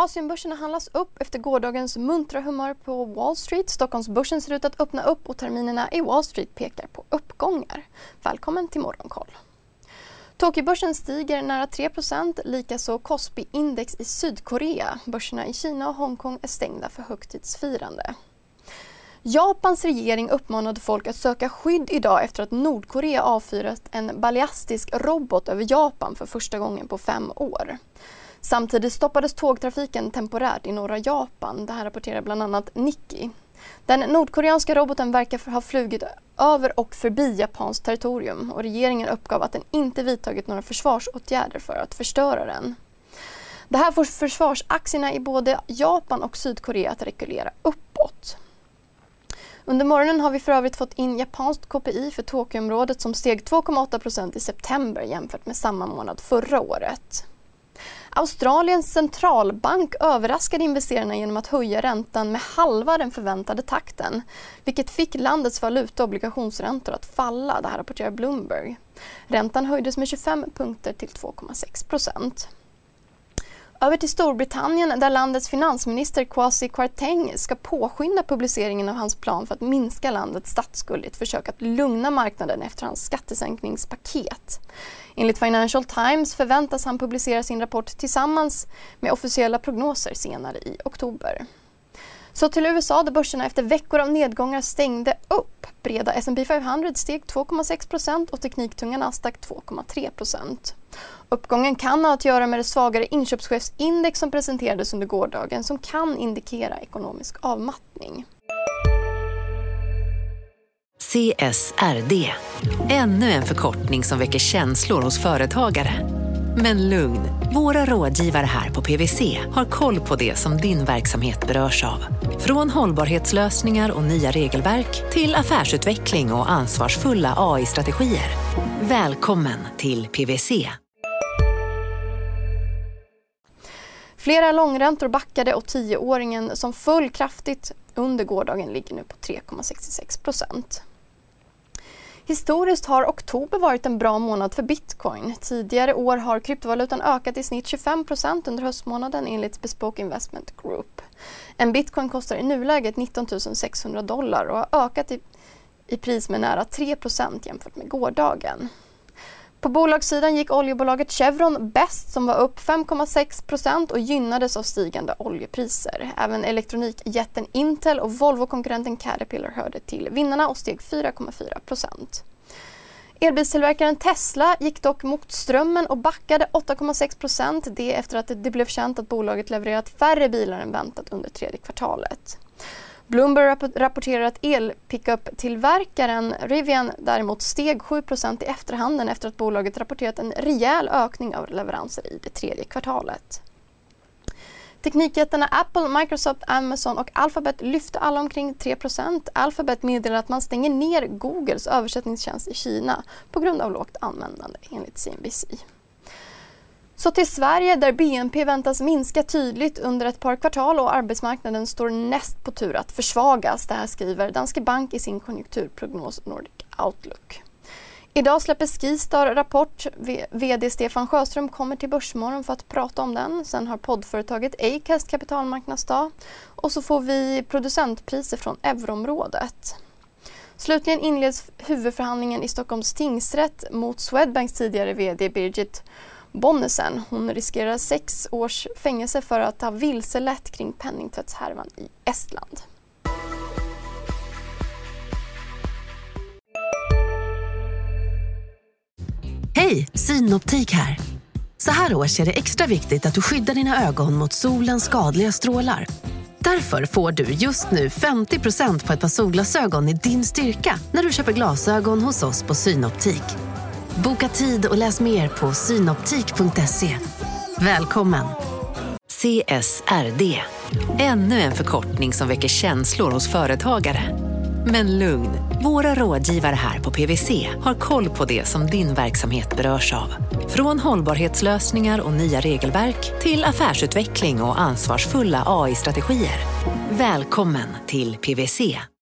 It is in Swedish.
Asienbörserna handlas upp efter gårdagens muntra humör på Wall Street. Stockholmsbörsen ser ut att öppna upp och terminerna i Wall Street pekar på uppgångar. Välkommen till Morgonkoll. Tokyobörsen stiger nära 3% likaså Kospi-index i Sydkorea. Börserna i Kina och Hongkong är stängda för högtidsfirande. Japans regering uppmanade folk att söka skydd idag efter att Nordkorea avfyrat en ballistisk robot över Japan för första gången på fem år. Samtidigt stoppades tågtrafiken temporärt i norra Japan. Det här rapporterar bland annat Nikki. Den nordkoreanska roboten verkar ha flugit över och förbi japanskt territorium och regeringen uppgav att den inte vidtagit några försvarsåtgärder för att förstöra den. Det här får försvarsaktierna i både Japan och Sydkorea att rekulera uppåt. Under morgonen har vi för övrigt fått in japanskt KPI för Tokyoområdet som steg 2,8 procent i september jämfört med samma månad förra året. Australiens centralbank överraskade investerarna genom att höja räntan med halva den förväntade takten, vilket fick landets valuta och obligationsräntor att falla, det här rapporterar Bloomberg. Räntan höjdes med 25 punkter till 2,6 procent. Över till Storbritannien där landets finansminister Kwasi Kwarteng ska påskynda publiceringen av hans plan för att minska landets statsskuld i ett försök att lugna marknaden efter hans skattesänkningspaket. Enligt Financial Times förväntas han publicera sin rapport tillsammans med officiella prognoser senare i oktober. Så till USA där börserna efter veckor av nedgångar stängde upp. Breda S&P 500 steg 2,6% och tekniktunga Nasdaq 2,3 Uppgången kan ha att göra med det svagare inköpschefsindex som presenterades under gårdagen som kan indikera ekonomisk avmattning. CSRD, ännu en förkortning som väcker känslor hos företagare. Men lugn, våra rådgivare här på PWC har koll på det som din verksamhet berörs av. Från hållbarhetslösningar och nya regelverk till affärsutveckling och ansvarsfulla AI-strategier. Välkommen till PWC. Flera långräntor backade och tioåringen som föll kraftigt under gårdagen ligger nu på 3,66 procent. Historiskt har oktober varit en bra månad för bitcoin. Tidigare år har kryptovalutan ökat i snitt 25% under höstmånaden enligt Bespoke Investment Group. En bitcoin kostar i nuläget 19 600 dollar och har ökat i, i pris med nära 3% jämfört med gårdagen. På bolagssidan gick oljebolaget Chevron bäst som var upp 5,6% och gynnades av stigande oljepriser. Även elektronikjätten Intel och Volvo-konkurrenten Caterpillar hörde till vinnarna och steg 4,4% Elbilstillverkaren Tesla gick dock mot strömmen och backade 8,6% Det efter att det blev känt att bolaget levererat färre bilar än väntat under tredje kvartalet. Bloomberg rapporterar att elpickup-tillverkaren Rivian däremot steg 7% i efterhanden efter att bolaget rapporterat en rejäl ökning av leveranser i det tredje kvartalet. Teknikjättarna Apple, Microsoft, Amazon och Alphabet lyfte alla omkring 3% Alphabet meddelar att man stänger ner Googles översättningstjänst i Kina på grund av lågt användande enligt CNBC. Så till Sverige där BNP väntas minska tydligt under ett par kvartal och arbetsmarknaden står näst på tur att försvagas. Det här skriver Danske Bank i sin konjunkturprognos Nordic Outlook. Idag släpper Skistar rapport. VD Stefan Sjöström kommer till Börsmorgon för att prata om den. Sen har poddföretaget Acast kapitalmarknadsdag och så får vi producentpriser från euroområdet. Slutligen inleds huvudförhandlingen i Stockholms tingsrätt mot Swedbanks tidigare VD Birgit Bonnesen. Hon riskerar sex års fängelse för att ha vilselett kring penningtvättshärvan i Estland. Hej, Synoptik här. Så här års är det extra viktigt att du skyddar dina ögon mot solens skadliga strålar. Därför får du just nu 50% på ett par solglasögon i din styrka när du köper glasögon hos oss på Synoptik. Boka tid och läs mer på synoptik.se. Välkommen! CSRD, ännu en förkortning som väcker känslor hos företagare. Men lugn, våra rådgivare här på PWC har koll på det som din verksamhet berörs av. Från hållbarhetslösningar och nya regelverk till affärsutveckling och ansvarsfulla AI-strategier. Välkommen till PWC.